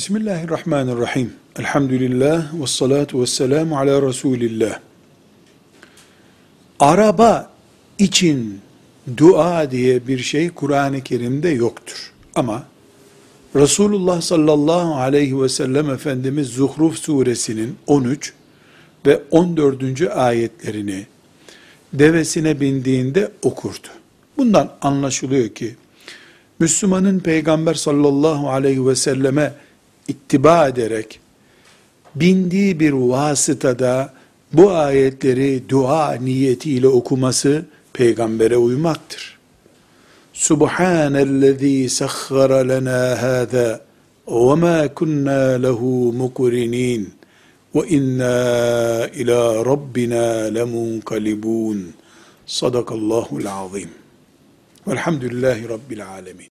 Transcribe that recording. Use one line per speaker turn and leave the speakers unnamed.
Bismillahirrahmanirrahim. Elhamdülillah ve salatu ve selamu ala Resulillah. Araba için dua diye bir şey Kur'an-ı Kerim'de yoktur. Ama Resulullah sallallahu aleyhi ve sellem Efendimiz Zuhruf suresinin 13 ve 14. ayetlerini devesine bindiğinde okurdu. Bundan anlaşılıyor ki Müslümanın Peygamber sallallahu aleyhi ve selleme ittiba ederek bindiği bir vasıtada bu ayetleri dua niyetiyle okuması peygambere uymaktır. Subhanellezî sahhara lena hâzâ ve mâ kunnâ lehu mukrinin ve inna ila rabbina lemunkalibun. Sadakallahul azim. Velhamdülillahi Rabbil alemin.